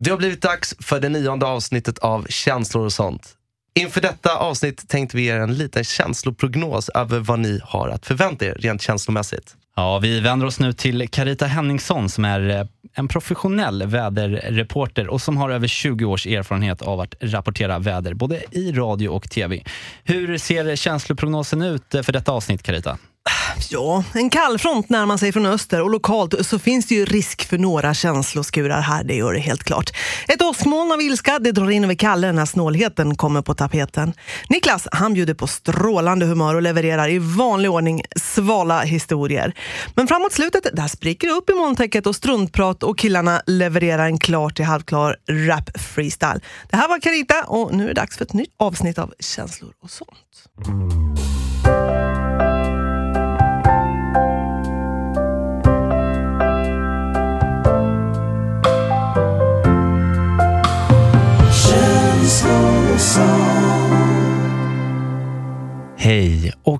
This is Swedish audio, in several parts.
Det har blivit dags för det nionde avsnittet av Känslor och sånt. Inför detta avsnitt tänkte vi ge er en liten känsloprognos över vad ni har att förvänta er rent känslomässigt. Ja, vi vänder oss nu till Carita Henningsson som är eh, en professionell väderreporter och som har över 20 års erfarenhet av att rapportera väder både i radio och tv. Hur ser känsloprognosen ut för detta avsnitt, Carita? Ja, en kallfront närmar sig från öster och lokalt så finns det ju risk för några känsloskurar här, det gör det helt klart. Ett åskmoln av ilska det drar in över Kalle när snålheten kommer på tapeten. Niklas, han bjuder på strålande humör och levererar i vanlig ordning svala historier. Men framåt slutet, där spricker det upp i molntäcket och struntprat och killarna levererar en klar till halvklar rap freestyle. Det här var Carita och nu är det dags för ett nytt avsnitt av Känslor och sånt.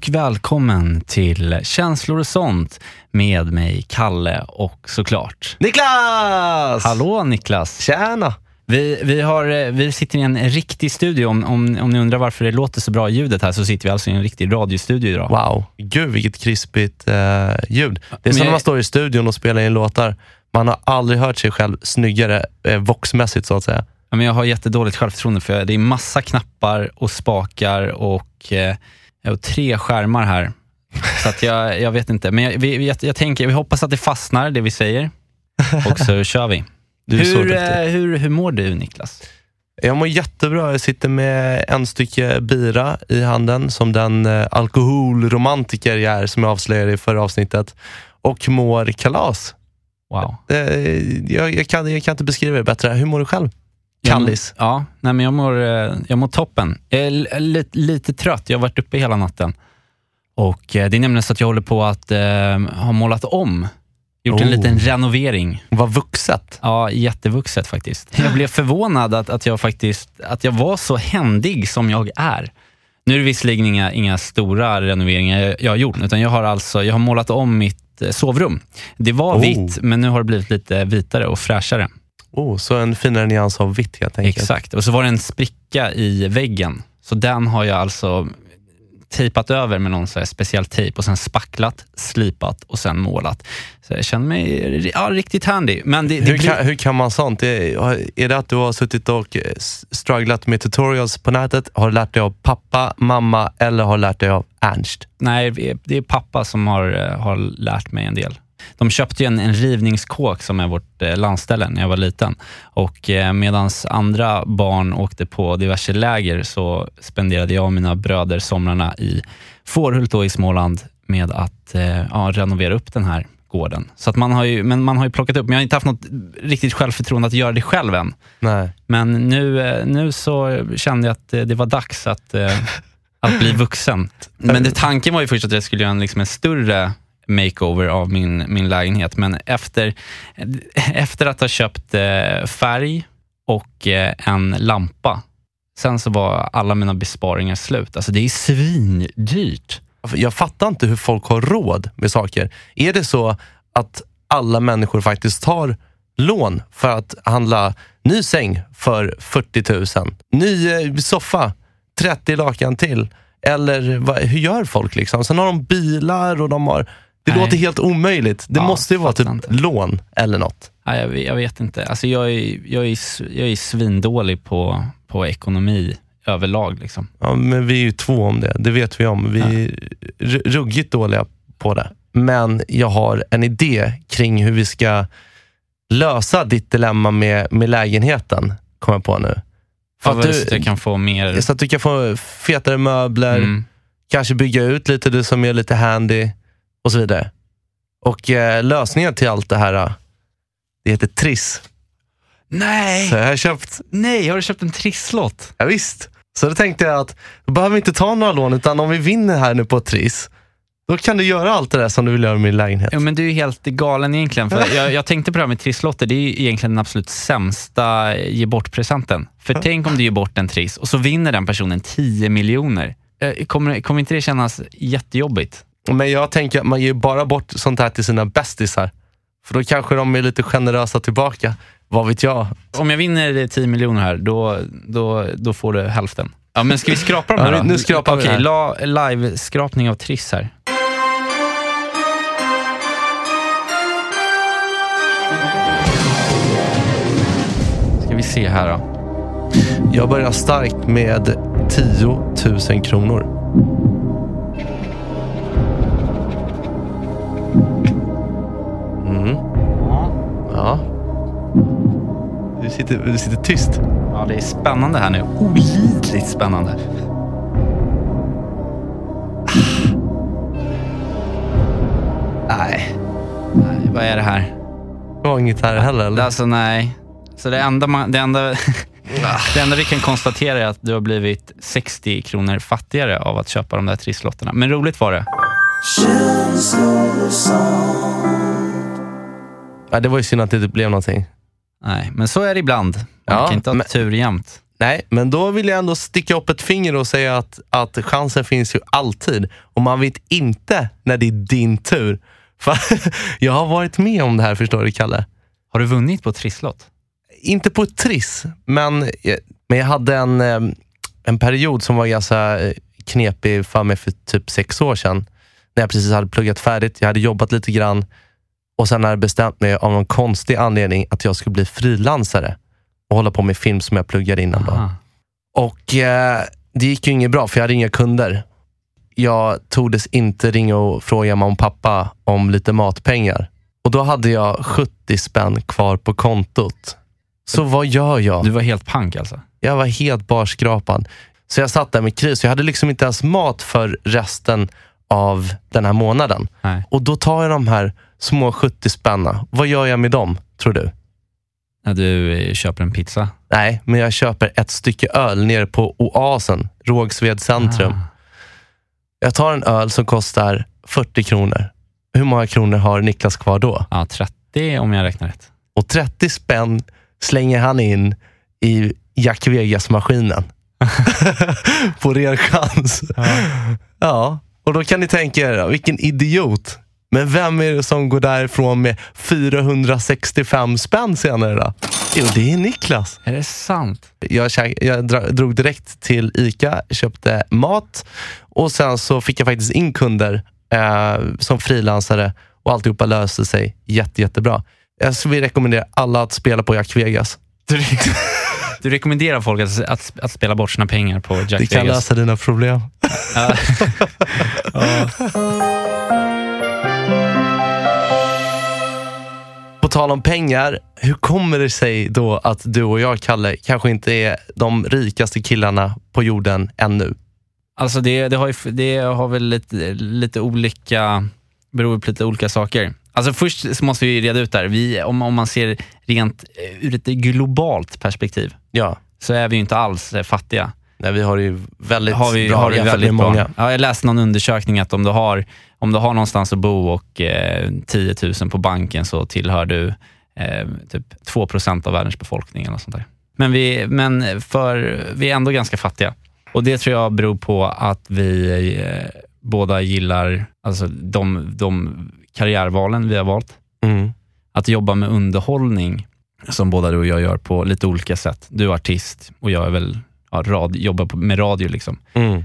Och välkommen till Känslor och sånt med mig, Kalle och såklart Niklas! Hallå Niklas! Tjena! Vi, vi, har, eh, vi sitter i en riktig studio. Om, om, om ni undrar varför det låter så bra ljudet här så sitter vi alltså i en riktig radiostudio idag. Wow, gud vilket krispigt eh, ljud. Det är som när man står i studion och spelar in låtar. Man har aldrig hört sig själv snyggare eh, voxmässigt så att säga. Ja, men jag har jättedåligt självförtroende för det är massa knappar och spakar och, eh, och tre skärmar här. Så att jag, jag vet inte. Men jag, vi, jag, jag tänker, vi hoppas att det fastnar, det vi säger. Och så kör vi. Hur, eh, hur, hur mår du Niklas? Jag mår jättebra. Jag sitter med en stycke bira i handen som den eh, alkoholromantiker jag är som jag avslöjade i förra avsnittet. Och mår kalas. Wow. Eh, jag, jag, kan, jag kan inte beskriva det bättre. Hur mår du själv? Kallis? Ja, nej, men jag mår, eh, jag mår toppen. Jag är lite, lite trött, jag har varit uppe hela natten. Och eh, Det är nämligen så att jag håller på att eh, ha målat om. Gjort en Oh. liten renovering. Vad vuxet. Ja, jättevuxet faktiskt. Jag blev förvånad att, att, jag faktiskt, att jag var så händig som jag är. Nu är det visserligen inga, inga stora renoveringar jag, jag har gjort, utan jag har, alltså, jag har målat om mitt eh, sovrum. Det var Oh. vitt, men nu har det blivit lite vitare och fräschare. Oh, så en finare nyans av vitt helt enkelt. Exakt. Och så var det en spricka i väggen. Så den har jag alltså tejpat över med någon så speciell tejp och sen spacklat, slipat och sen målat. Så jag känner mig ja, riktigt handy. Men det, det Hur blir- kan, hur kan man sånt? Är, är det att du har suttit och eh, strugglat med tutorials på nätet? Har du lärt dig av pappa, mamma eller har du lärt dig av Ernst? Nej, det är pappa som har, eh, har lärt mig en del. De köpte ju en, en rivningskåk som är vårt eh, landställe när jag var liten. Och eh, medan andra barn åkte på diverse läger så spenderade jag och mina bröder somrarna i Fårhult i Småland med att eh, ja, renovera upp den här gården. Så att man har ju, men man har ju plockat upp, men jag har inte haft något riktigt självförtroende att göra det själv än. Nej. Men nu, eh, nu så kände jag att eh, det var dags att, eh, att bli vuxen. Men det, tanken var ju först att jag skulle göra en, liksom en större makeover av min, min lägenhet. Men efter, efter att ha köpt eh, färg och eh, en lampa, sen så var alla mina besparingar slut. Alltså det är svindyrt. Jag fattar inte hur folk har råd med saker. Är det så att alla människor faktiskt tar lån för att handla ny säng för 40 000, ny eh, soffa, 30 lakan till? Eller vad, hur gör folk? liksom? Sen har de bilar och de har... Det Nej. låter helt omöjligt. Det Ja, måste ju vara typ inte. lån eller något. Ja, jag, vet- jag vet inte. Alltså jag, är, jag, är, jag är svindålig på, på ekonomi överlag. Liksom. Ja, men vi är ju två om det. Det vet vi om. Vi är ruggigt dåliga på det. Men jag har en idé kring hur vi ska lösa ditt dilemma med, med lägenheten, kommer jag på nu. För att att så att jag du, kan få mer... så att du kan få fetare möbler, Mm. kanske bygga ut lite, du som är lite handy och så vidare. Och eh, lösningen till allt det här, eh, det heter Triss. Nej! Så jag har köpt, Nej, har du köpt en trisslott? ja, visst. Så då tänkte jag att då behöver vi inte ta några lån, utan om vi vinner här nu på Triss, då kan du göra allt det där som du vill göra med din lägenhet. Ja, men du är helt galen egentligen. För jag, jag tänkte på det här med trisslotter. Det är ju egentligen den absolut sämsta ge bort-presenten. För tänk om du ger bort en triss och så vinner den personen 10 miljoner. Eh, Kommer, kommer inte det kännas jättejobbigt? Men jag tänker att man ger bara bort sånt här till sina bästisar. För då kanske de är lite generösa tillbaka. vad vet jag? Om jag vinner 10 miljoner här, då, då, då får du hälften. Ja, men ska vi skrapa de här Ja, då? nu skrapar vi Okej, här. la, live-skrapning av Triss här. Ska vi se här då. Jag börjar starkt med 10 000 kronor. Sitter, du sitter tyst. Ja, det är spännande här nu. Olidligt spännande. Nej, Nej, vad är det här? det var inget här heller. Eller? Alltså nej. Så det enda, man, det, enda, det enda vi kan konstatera är att du har blivit 60 kronor fattigare av att köpa de där trisslotterna. Men roligt var det. Ja, det var ju synd att det inte blev någonting. Nej, men så är det ibland. Man Ja, kan inte ha men- tur jämt. Nej, men då vill jag ändå sticka upp ett finger och säga att, att chansen finns ju alltid. Och man vet inte när det är din tur. För jag har varit med om det här, förstår du, Kalle. Har du vunnit på trisslott? Inte på ett triss, men, men jag hade en, eh, en period som var ganska eh, knepig för mig för typ sex år sedan. När jag precis hade pluggat färdigt. Jag hade jobbat lite grann och sen hade jag bestämt mig av någon konstig anledning att jag skulle bli frilansare och hålla på med film som jag pluggade innan. Då. Aha. Och eh, det gick ju inget bra för jag hade inga kunder. Jag tordes inte ringa och fråga mamma och pappa om lite matpengar. Och då hade jag 70 spänn kvar på kontot. Så vad gör jag? Du var helt pank alltså? Jag var helt barskrapad. Så jag satt där med kris. Jag hade liksom inte ens mat för resten av den här månaden. Nej. Och då tar jag de här små 70 spänna. Vad gör jag med dem, tror du? När du eh, köper en pizza? Nej, men jag köper ett stycke öl nere på Oasen, Rågsved centrum. Ah. Jag tar en öl som kostar 40 kronor. Hur många kronor har Niklas kvar då? Ja, 30 om jag räknar rätt. Och 30 spänn slänger han in i Jack Vegas-maskinen. på ren chans. Ja. och då kan ni tänka er, vilken idiot. Men vem är det som går därifrån med 465 spänn senare då? Jo, det är Niklas. Är det sant? Jag, käk- jag drog direkt till ICA, köpte mat och sen så fick jag faktiskt in kunder eh, som frilansare och alltihopa löste sig jätte, jättebra. Jag vilja rekommendera alla att spela på Jack Vegas. Du, du rekommenderar folk att, att, att spela bort sina pengar på Jack Det kan Vegas? lösa dina problem. tal om pengar, hur kommer det sig då att du och jag, Kalle, kanske inte är de rikaste killarna på jorden ännu? Alltså det, det, har ju, det har väl lite, lite olika, beror på lite olika saker. Alltså först måste vi reda ut där, vi, om, om man ser rent eh, ur ett globalt perspektiv, Ja, så är vi ju inte alls eh, fattiga. Nej, vi har ju väldigt Har vi, bra har vi väldigt med många. bra. Ja, jag läste någon undersökning att om du har, om du har någonstans att bo och eh, 10 000 på banken så tillhör du eh, typ 2 av världens befolkning. Eller sånt där. Men, vi, men för, vi är ändå ganska fattiga. Och Det tror jag beror på att vi eh, båda gillar alltså de, de karriärvalen vi har valt. Mm. Att jobba med underhållning, som båda du och jag gör på lite olika sätt. Du är artist och jag är väl, ja, rad, jobbar med radio. Liksom. Mm.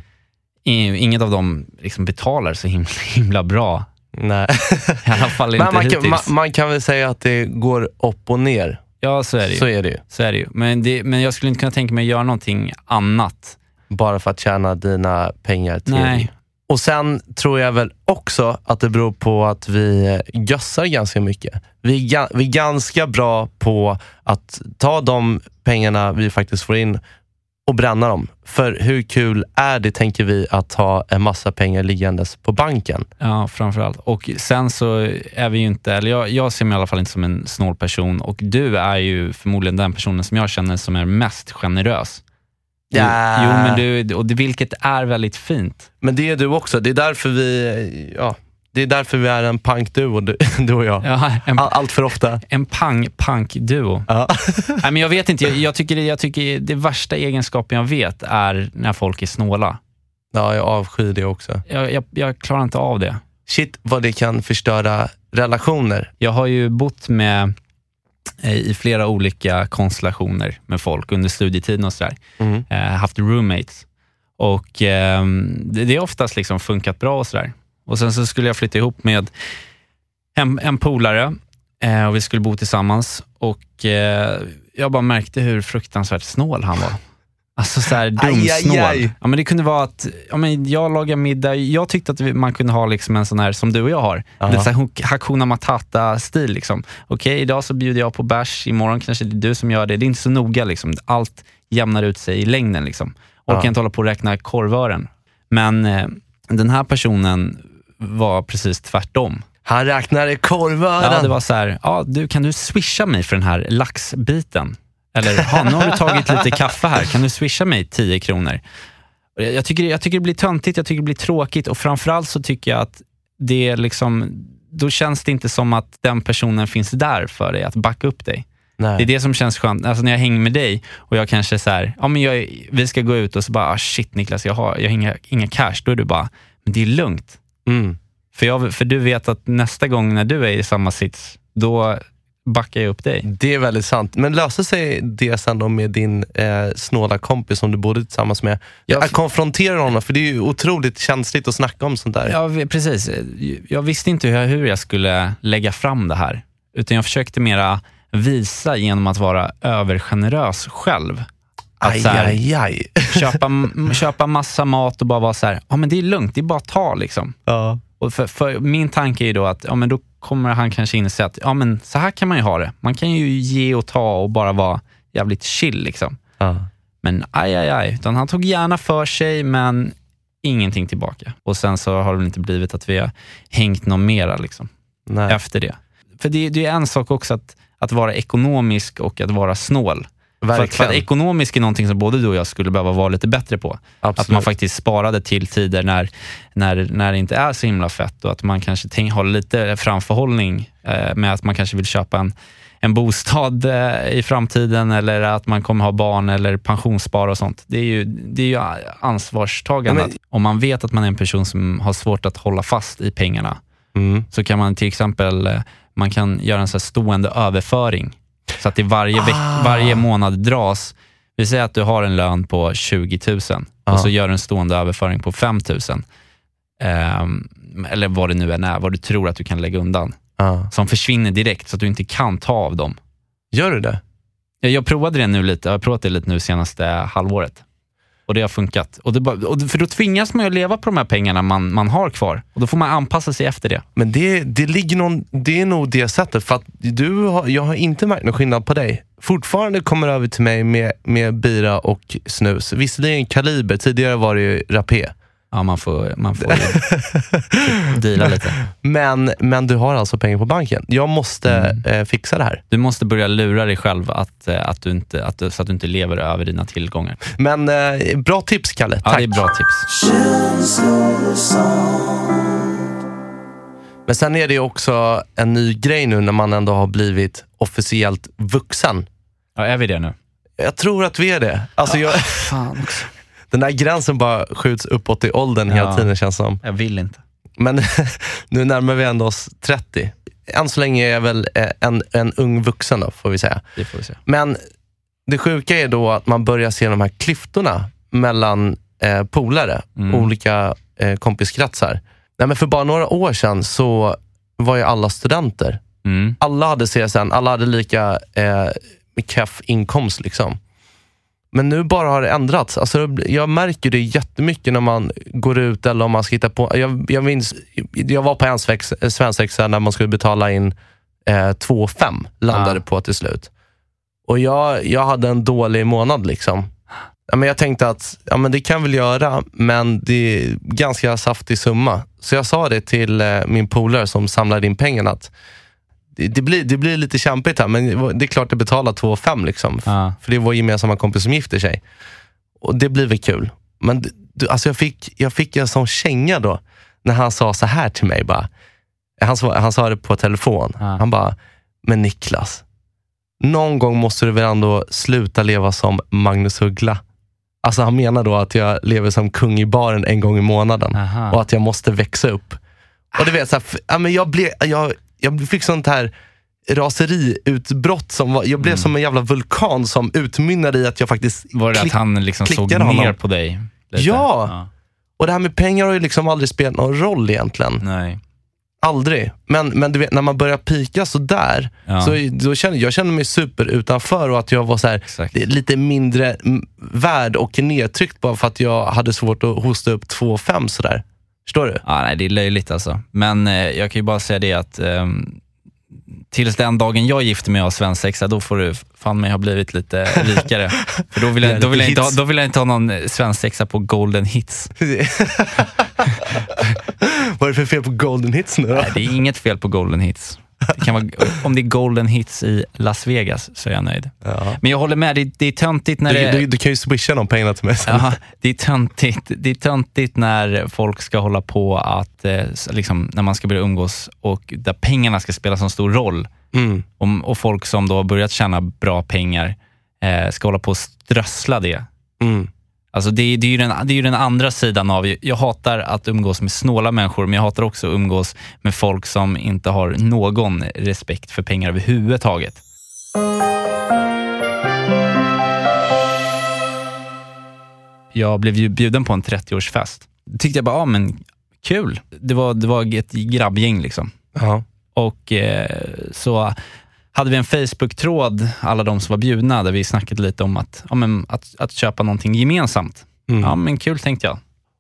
Inget av dem liksom betalar så himla, himla bra. Nej. I alla fall inte Men man kan, hittills. man, man kan väl säga att det går upp och ner. ja, så är det ju. Så är det ju. Så är det ju. Men, det, men jag skulle inte kunna tänka mig att göra någonting annat. Bara för att tjäna dina pengar till. Nej. Och sen tror jag väl också att det beror på att vi gössar ganska mycket. Vi är, vi är ganska bra på att ta de pengarna vi faktiskt får in och bränna dem. För hur kul är det, tänker vi, att ha en massa pengar liggandes på banken? Ja, framförallt. Och sen så är vi ju inte, eller jag, jag ser mig i alla fall inte som en snål person och du är ju förmodligen den personen som jag känner som är mest generös. Du, Ja. Jo, men du, och det, vilket är väldigt fint. Men det är du också. Det är därför vi, ja, det är, därför vi är en punkduo, du, du och jag. Ja, en, All, allt för ofta. en pang-punk-duo. Ja. Nej, men jag vet inte, jag, jag, tycker, jag tycker det värsta egenskapen jag vet är när folk är snåla. ja, jag avskyr det också. Jag, jag, jag klarar inte av det. Shit vad det kan förstöra relationer. Jag har ju bott med eh, i flera olika konstellationer med folk under studietiden och sådär. Mm. Eh, haft roommates. Och eh, det, det har oftast liksom funkat bra och sådär. Och sen så skulle jag flytta ihop med en, en polare eh, och vi skulle bo tillsammans. Och eh, jag bara märkte hur fruktansvärt snål han var. Alltså så här dumsnål. Aj, aj, aj. Ja, men det kunde vara att ja, men jag lagar middag. Jag tyckte att man kunde ha liksom en sån här som du och jag har. Lite så här Hak- Hakuna Matata-stil. Liksom. Okej, idag så bjuder jag på bärs. Imorgon kanske det är du som gör det. Det är inte så noga. Liksom. Allt jämnar ut sig i längden. Liksom. Orkar Ja. inte hålla på och räkna korvören. Men eh, den här personen var precis tvärtom. Han räknar i korvören. Ja, det var så här, ja, du, kan du swisha mig för den här laxbiten? Eller, ja, nu har du tagit lite kaffe här, kan du swisha mig 10 kronor? Jag tycker, jag tycker det blir töntigt, jag tycker det blir tråkigt och framförallt så tycker jag att det är liksom, då känns det inte som att den personen finns där för dig, att backa upp dig. Nej. Det är det som känns skönt. Alltså när jag hänger med dig och jag kanske så här, ja men jag, vi ska gå ut och så bara, ah, shit Niklas, jag har, jag har inga, inga cash. Då är du bara, men det är lugnt. Mm. För, jag, för du vet att nästa gång när du är i samma sits, då backar jag upp dig. Det är väldigt sant. Men löser sig det sen då med din eh, snåla kompis som du bodde tillsammans med? Ja, Jag för- konfronterar honom, för det är ju otroligt känsligt att snacka om sånt där. Ja, precis. Jag visste inte hur jag, hur jag skulle lägga fram det här. Utan jag försökte mera visa genom att vara övergenerös själv. Att aj, här, aj, aj. köpa, köpa massa mat och bara vara så här, ja men det är lugnt, det är bara att ta liksom. Ja. Och för, för min tanke är då att ja, men då kommer han kanske inse att ja, men så här kan man ju ha det. Man kan ju ge och ta och bara vara jävligt chill. Liksom. Ja. Men aj, aj, aj. Utan han tog gärna för sig, men ingenting tillbaka. Och sen så har det väl inte blivit att vi har hängt någon mera liksom, Nej. efter det. För det, det är en sak också att, att vara ekonomisk och att vara snål. För att, för Verkligen. att ekonomisk är någonting som både du och jag skulle behöva vara lite bättre på. Absolut. Att man faktiskt sparade till tider när, när, när det inte är så himla fett och att man kanske tänk, har lite framförhållning eh, med att man kanske vill köpa en, en bostad eh, i framtiden eller att man kommer ha barn eller pensionsspara och sånt. Det är ju, det är ju ansvarstagande. Ja, men- Om man vet att man är en person som har svårt att hålla fast i pengarna Mm. så kan man till exempel eh, man kan göra en så stående överföring. Så att det varje, veck, Ah. varje månad dras. Vi säger att du har en lön på 20 000 Ja. och så gör du en stående överföring på 5 000. Ehm, eller vad det nu än är, vad du tror att du kan lägga undan. Ja. Som försvinner direkt så att du inte kan ta av dem. Gör du det? Jag, jag provade det nu lite, jag har provat det lite nu senaste halvåret. Och det har funkat. Och det bara, och för då tvingas man ju leva på de här pengarna man, man har kvar. Och då får man anpassa sig efter det. Men det, det, ligger någon, det är nog det sättet. För att du har, jag har inte märkt någon skillnad på dig. Fortfarande kommer över till mig med, med bira och snus. Visserligen kaliber, tidigare var det ju rapé. Ja, man får, man får deala lite. Men, men du har alltså pengar på banken. Jag måste eh, fixa det här. Du måste börja lura dig själv att, eh, att du inte, att, du- så att du inte lever över dina tillgångar. Men eh, bra tips Kalle, Ja, tack. det är bra tips. Men sen är det också en ny grej nu när man ändå har blivit officiellt vuxen. Ja, är vi det nu? Jag tror att vi är det. Alltså jag, Fan också. Den där gränsen bara skjuts uppåt i åldern hela Ja. tiden känns som. Jag vill inte. Men nu närmar vi ändå oss 30. Än så länge är jag väl eh, en, en ung vuxen då, får vi säga. Det får vi se. Men det sjuka är då att man börjar se de här klyftorna mellan eh, polare, Mm. olika eh, kompiskretsar. Nej, men för bara några år sedan så var ju alla studenter. Mm. Alla hade CSN, alla hade lika eh, keff inkomst. Liksom. Men nu bara har det ändrats. Alltså, jag märker det jättemycket när man går ut eller om man ska hitta på. Jag, jag, minns, jag var på en svensexa när man skulle betala in eh, 2 5 landade Ah. på till slut. Och jag, jag hade en dålig månad. liksom. Ja, men jag tänkte att ja, men det kan väl göra, men det är ganska saftig summa. Så jag sa det till eh, min polare som samlade in pengarna. Att det, blir, det blir lite kämpigt här, men det är klart att betala 2 5 liksom. Ja. För det är vår gemensamma kompis som gifter sig. Och det blir väl kul. Men du, alltså jag, fick, jag fick en sån känga då, när han sa så här till mig. Bara. Han, sa, han sa det på telefon. Ja. Han bara, men Niklas, någon gång måste du väl ändå sluta leva som Magnus Uggla. Alltså han menar då att jag lever som kung i baren en gång i månaden Aha. och att jag måste växa upp. Och du vet, så här, f- ja, men jag, blev, jag, jag fick sånt här raseriutbrott. Som var, jag blev som en jävla vulkan som utmynnade i att jag faktiskt Var det att klick- han liksom såg ner honom. på dig? lite? Ja. Och det här med pengar har ju liksom aldrig spelat någon roll egentligen. Nej. Aldrig. Men, men du vet, när man börjar pika så där, Ja. så då känner, jag känner mig super utanför och att jag var så här, lite mindre mm, värd och nedtryckt bara för att jag hade svårt att hosta upp 2,5 sådär. Förstår du? Ja, nej, det är löjligt alltså. Men eh, jag kan ju bara säga det att ehm, tills den dagen jag gifter mig och har svensexa, då får du fan mig ha blivit lite rikare. För då vill jag, då vill jag, inte, ha, då vill jag inte ha någon eh, svensexa på golden hits. Vad är det för fel på golden hits nu då? Nej, det är inget fel på golden hits. Det kan vara, om det är golden hits i Las Vegas så är jag nöjd. Ja. Men jag håller med, det, det är töntigt när Du, det... du, du kan ju swisha de pengarna till mig sen. Ja, det är töntigt. Det är töntigt när folk ska hålla på att, eh, liksom, när man ska börja umgås och där pengarna ska spela så stor roll. Mm. Och, och folk som då har börjat tjäna bra pengar eh, ska hålla på och strössla det. Mm. Alltså det, det, är ju den, det är ju den andra sidan av, jag hatar att umgås med snåla människor, men jag hatar också att umgås med folk som inte har någon respekt för pengar överhuvudtaget. Jag blev ju bjuden på en 30-årsfest. Då tyckte jag bara, ja men kul. Det var, det var ett grabbgäng liksom. Ja. Och eh, så hade vi en Facebook-tråd, alla de som var bjudna, där vi snackade lite om att, ja, men, att, att köpa någonting gemensamt. Mm. Ja, men kul tänkte jag.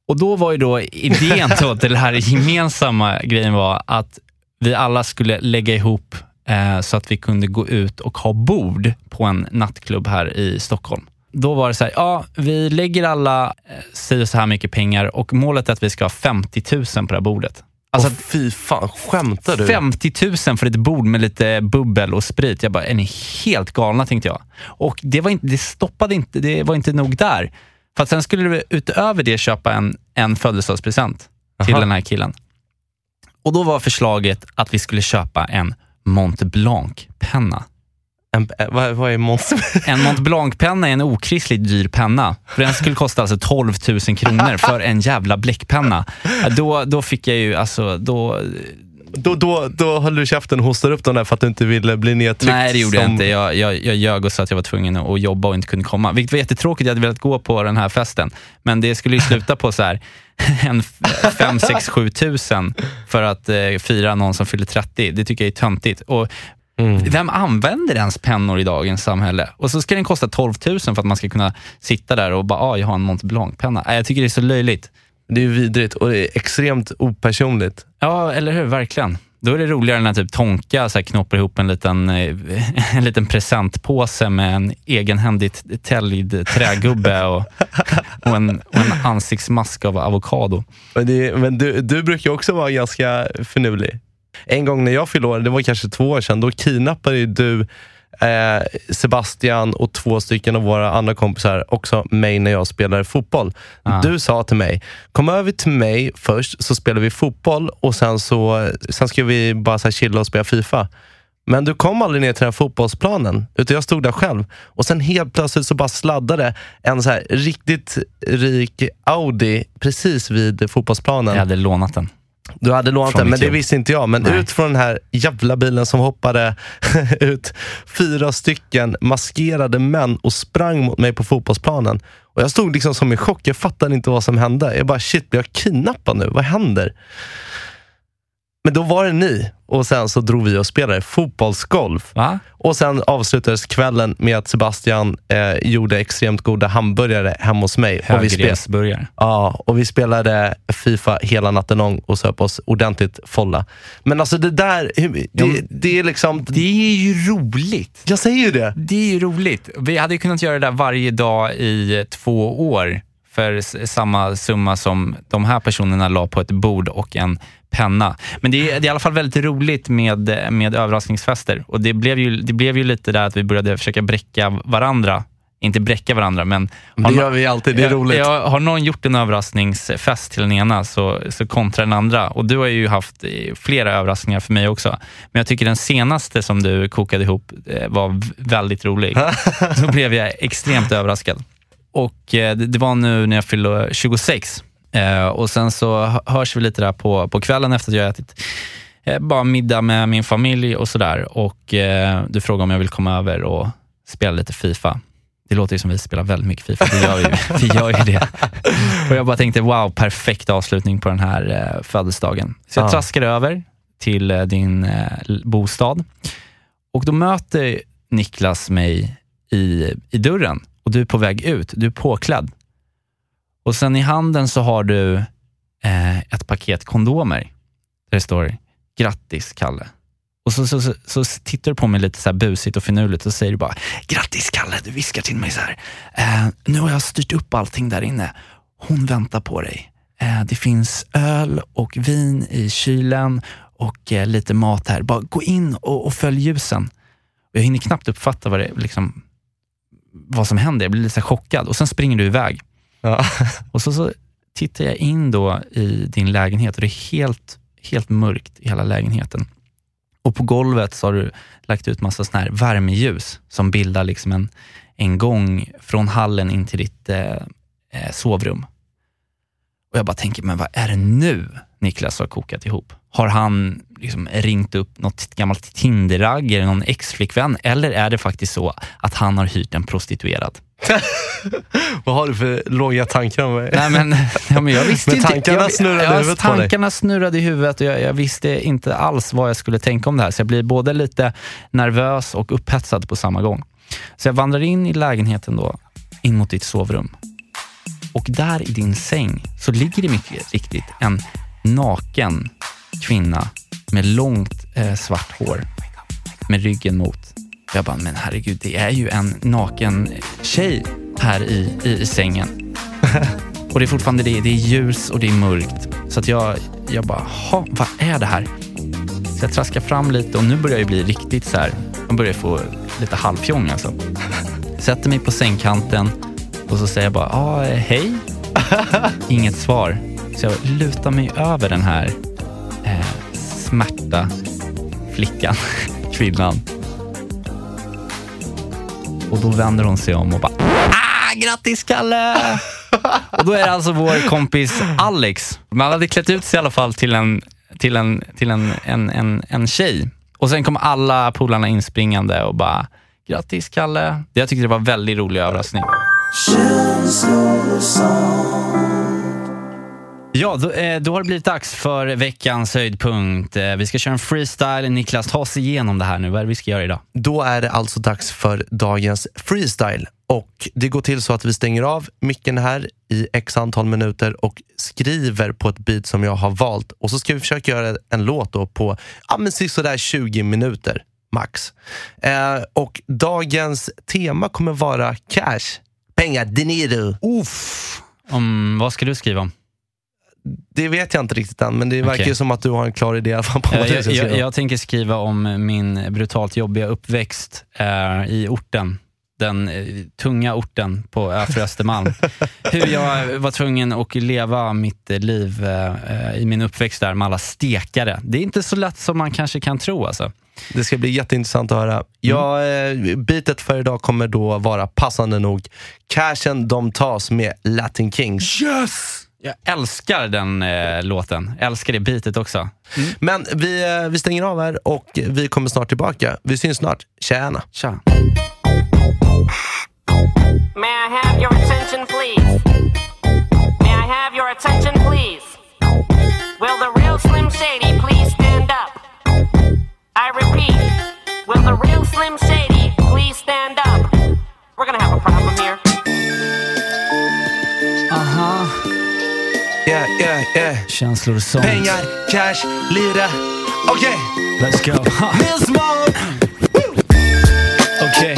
Och då var ju då idén då till den här gemensamma grejen var att vi alla skulle lägga ihop eh, så att vi kunde gå ut och ha bord på en nattklubb här i Stockholm. Då var det så här, ja, vi lägger alla eh, si så här mycket pengar och målet är att vi ska ha 50 000 på det här bordet. Alltså, Åh, fy fan, skämtar du? 50 000 för ett bord med lite bubbel och sprit. Jag bara, är ni helt galna tänkte jag. Och det, var inte, det stoppade inte, det var inte nog där. För sen skulle vi utöver det köpa en, en födelsedagspresent till Aha. den här killen. Och då var förslaget att vi skulle köpa en Mont Blanc-penna. En, eh, vad, vad är monster? En Mont Blanc-penna är en okristligt dyr penna. För den skulle kosta alltså 12 000 kronor för en jävla bläckpenna. Då, då fick jag ju, alltså, då, då, då, då höll du käften och hostade upp dem där för att du inte ville bli nedtryckt. Nej, det gjorde jag som- inte. Jag, jag, jag ljög och sa att jag var tvungen att jobba och inte kunde komma. Vilket var jättetråkigt. Jag hade velat gå på den här festen. Men det skulle ju sluta på så här en 5, 6, 7 tusen för att eh, fira någon som fyller 30. Det tycker jag är töntigt. Och Mm. vem använder ens pennor i dagens samhälle? Och så ska den kosta 12 000 för att man ska kunna sitta där och bara, ah, jag har en Mont Blanc-penna. Nej, Jag tycker det är så löjligt. Det är ju vidrigt och det är extremt opersonligt. Ja, eller hur? Verkligen. Då är det roligare när typ Tonka så här, knoppar ihop en liten, eh, en liten presentpåse med en egenhändigt täljd trägubbe och, och, en, och en ansiktsmask av avokado. Men, det, men du, du brukar också vara ganska finurlig. En gång när jag fyllde år, det var kanske två år sedan, då kidnappade du eh, Sebastian och två stycken av våra andra kompisar, också mig när jag spelade fotboll. Ah. Du sa till mig, kom över till mig först så spelar vi fotboll och sen, så, sen ska vi bara så här chilla och spela FIFA. Men du kom aldrig ner till den fotbollsplanen, utan jag stod där själv. Och sen helt plötsligt så bara sladdade en så här riktigt rik Audi precis vid fotbollsplanen. Jag hade lånat den. Du hade lånat den, men det visste inte jag. Men Nej. ut från den här jävla bilen som hoppade ut fyra stycken maskerade män och sprang mot mig på fotbollsplanen. Och Jag stod liksom som i chock. Jag fattade inte vad som hände. Jag bara, shit, blir jag kidnappad nu? Vad händer? Men då var det ni och sen så drog vi och spelade fotbollsgolf. Va? Och sen avslutades kvällen med att Sebastian eh, gjorde extremt goda hamburgare hemma hos mig. Och vi, spel- Högrevsburgare. ja, och vi spelade Fifa hela natten lång och söp oss ordentligt folla. Men alltså det där, det, Ja, det är liksom... Det är ju roligt. Jag säger ju det. Det är ju roligt. Vi hade ju kunnat göra det där varje dag i två år för samma summa som de här personerna la på ett bord och en penna. Men det är, det är i alla fall väldigt roligt med, med överraskningsfester. Och det blev, ju, det blev ju lite där att vi började försöka bräcka varandra. Inte bräcka varandra, men... Det har gör vi alltid, det är roligt. Ja, har någon gjort en överraskningsfest till den ena så, så kontra den andra. Och du har ju haft eh, flera överraskningar för mig också. Men jag tycker den senaste som du kokade ihop eh, var väldigt rolig. Då blev jag extremt överraskad. Och eh, det, det var nu när jag fyllde 26. Eh, och sen så hö- hörs vi lite där på, på kvällen efter att jag ätit eh, bara middag med min familj och sådär. Och eh, du frågar om jag vill komma över och spela lite Fifa. Det låter ju som vi spelar väldigt mycket Fifa, det gör vi vi gör ju det. Och jag bara tänkte, wow, perfekt avslutning på den här eh, födelsedagen. Så jag Ja. traskar över till eh, din eh, bostad och då möter Niklas mig i, i dörren och du är på väg ut. Du är påklädd. Och sen i handen så har du eh, ett paket kondomer där det står grattis Kalle. Och så, så, så, så tittar du på mig lite så här busigt och finurligt och säger du bara grattis Kalle, du viskar till mig så här. Eh, nu har jag styrt upp allting där inne. Hon väntar på dig. Eh, det finns öl och vin i kylen och eh, lite mat här. Bara gå in och, och följ ljusen. Och jag hinner knappt uppfatta vad, det, liksom, vad som händer. Jag blir lite chockad och sen springer du iväg. Ja. Och så, så tittar jag in då i din lägenhet och det är helt, helt mörkt i hela lägenheten. Och på golvet så har du lagt ut massa såna här värmeljus som bildar liksom en, en gång från hallen in till ditt eh, eh, sovrum. Och jag bara tänker, men vad är det nu Niklas har kokat ihop? Har han liksom ringt upp något gammalt Tinderragg eller någon ex-flickvän? Eller är det faktiskt så att han har hyrt en prostituerad? Vad har du för låga tankar om mig? Nej, men, ja, men jag visste Men inte. tankarna jag, snurrade i ja, huvudet på dig. Tankarna snurrade i huvudet och jag, jag visste inte alls vad jag skulle tänka om det här. Så jag blir både lite nervös och upphetsad på samma gång. Så jag vandrar in i lägenheten då, in mot ditt sovrum. Och där i din säng så ligger det mycket riktigt en naken kvinna med långt eh, svart hår med ryggen mot. Jag bara, men herregud, det är ju en naken tjej här i, i, i sängen. Och det är fortfarande det, det är ljus och det är mörkt. Så att jag, jag bara, ha, vad är det här? Så jag traskar fram lite och nu börjar jag bli riktigt så här, jag börjar få lite halvfjong alltså. Sätter mig på sängkanten och så säger jag bara, ah, hej. Inget svar. Så jag lutar mig över den här eh, smärta flickan, kvinnan. Och då vänder hon sig om och bara, ah, grattis Kalle! och då är det alltså vår kompis Alex. Man hade klätt ut sig i alla fall till en, till en, till en, en, en, en tjej. Och sen kom alla polarna inspringande och bara, grattis Kalle. Jag tyckte det var en väldigt rolig överraskning. Ja, då, eh, då har det blivit dags för veckans höjdpunkt. Eh, vi ska köra en freestyle. Niklas, ta oss igenom det här nu. Vad är det vi ska göra idag? Då är det alltså dags för dagens freestyle. Och Det går till så att vi stänger av micken här i x antal minuter och skriver på ett beat som jag har valt. Och så ska vi försöka göra en låt då på ja, men sådär 20 minuter max. Eh, och dagens tema kommer vara cash. Pengar, dinero. Uff. Om, vad ska du skriva om? Det vet jag inte riktigt än, men det verkar ju som att du har en klar idé på vad du jag, ska skriva. jag, jag tänker skriva om min brutalt jobbiga uppväxt eh, i orten. Den eh, tunga orten på Öfre Östermalm. Hur jag var tvungen att leva mitt eh, liv eh, i min uppväxt där med alla stekare. Det är inte så lätt som man kanske kan tro. Alltså. Det ska bli jätteintressant att höra. Ja, eh, bitet för idag kommer då vara passande nog Cashen de tas med Latin Kings. Yes! Jag älskar den eh, låten. Älskar det bitet också. Men vi, eh, vi stänger av här och vi kommer snart tillbaka. Vi syns snart. Tjena! Tja. May I have your attention, please? May I have your attention, please? Känslor och sånt. Pengar, cash, lira. Okej! Let's go. Nils Mån! Okej.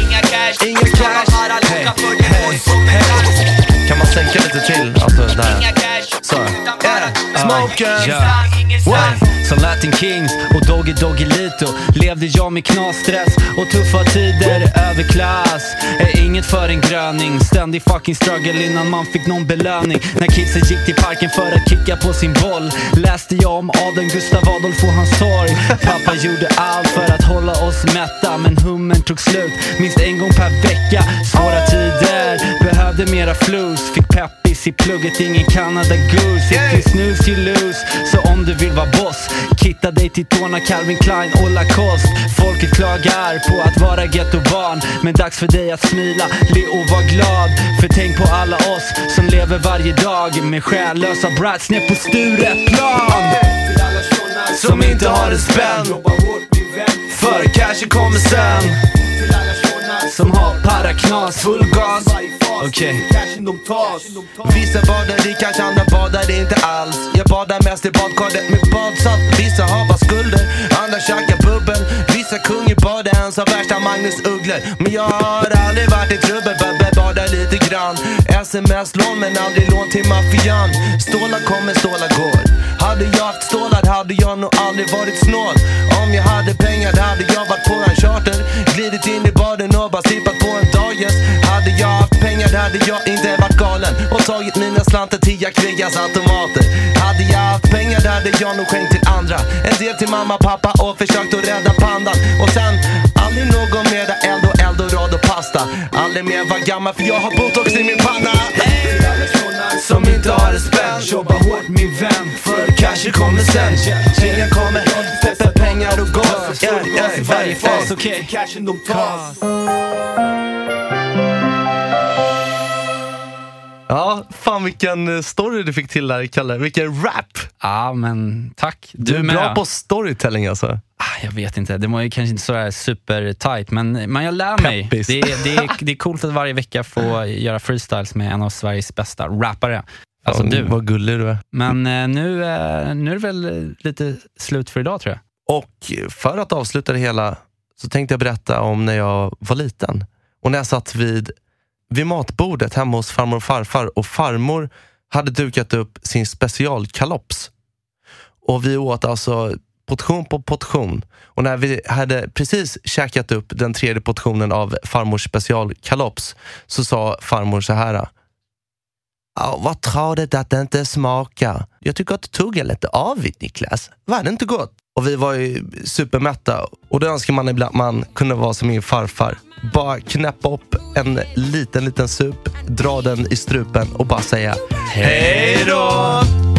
Inga cash. Hej, hej, hej. Kan man sänka lite till? Alltså där. Yeah. Smoken! Ja. Hey, som Latin Kings och Doggy Doggelito levde jag med knasstress och tuffa tider, överklass. Är inget för en gröning, ständig fucking struggle innan man fick någon belöning. När kidsen gick till parken för att kicka på sin boll läste jag om adeln Gustav Adolf och hans torg. Pappa gjorde allt för att hålla oss mätta men hummern tog slut minst en gång per vecka. Svåra tider, behövde mera flus. Fick peppis i plugget, ingen Canada Goose. If you snooze you lose. Så om du vill vara boss. Kitta dig till tårna, Calvin Klein och Lacoste. Folket klagar på att vara gettobarn. Men dags för dig att smila, le och var glad. För tänk på alla oss som lever varje dag med själlösa brats ner på Stureplan. Som inte har en spänn. För cashen kommer sen. Som har paraknas, full gas. Okej. Vissa badar i cash, andra badar inte alls. Jag badar mest i badkaret med badsalt Vissa har bara skulder, andra käkar bubbel. Vissa kung i badet, ens har värsta Magnus Uggler. Men jag har aldrig varit i trubbel, behöver bada lite grann. Sms-lån men aldrig lån till maffian. Stålar kommer, stålar går. Hade jag haft stålar hade jag nog aldrig varit snål. Jag inte varit galen. Och tagit mina slantar till Jack Vegas automater. Hade jag haft pengar hade jag nog skänkt till andra. En del till mamma, pappa och försökt att rädda pandan. Och sen aldrig någon mera eld och eldorado pasta. Aldrig mer vara gammal för jag har botox i min panna. Som inte har en spänn. Jobba hårt min vän För cashen kommer sen. Tjejen kommer, peppar pengar och gas. Yeah, yeah, varje fas, okej. Ja, fan vilken eh, story du fick till där Kalle. Vilken rap! Ja, men tack. Du är med. bra på storytelling alltså. Ah, Jag vet inte, det var ju kanske inte sådär super tight men, men jag lär mig. Det, är- det, är- det är coolt att varje vecka få göra freestyles med en av Sveriges bästa rappare. Alltså Fan, du. Vad gullig du är. Men eh, nu, eh, nu är det väl lite slut för idag tror jag. Och för att avsluta det hela så tänkte jag berätta om när jag var liten. Och när jag satt vid, vid matbordet hemma hos farmor och farfar och farmor hade dukat upp sin specialkalops. Och vi åt alltså portion på portion. Och när vi hade precis käkat upp den tredje portionen av farmors specialkalops så sa farmor så här. Oh, vad tradigt att det inte smakar. Jag tycker att du tuggar lite avigt Niklas. Var det inte gott? Och vi var ju supermätta och då önskar man ibland man kunde vara som min farfar. Bara knäppa upp en liten, liten sup, dra den i strupen och bara säga Hej då!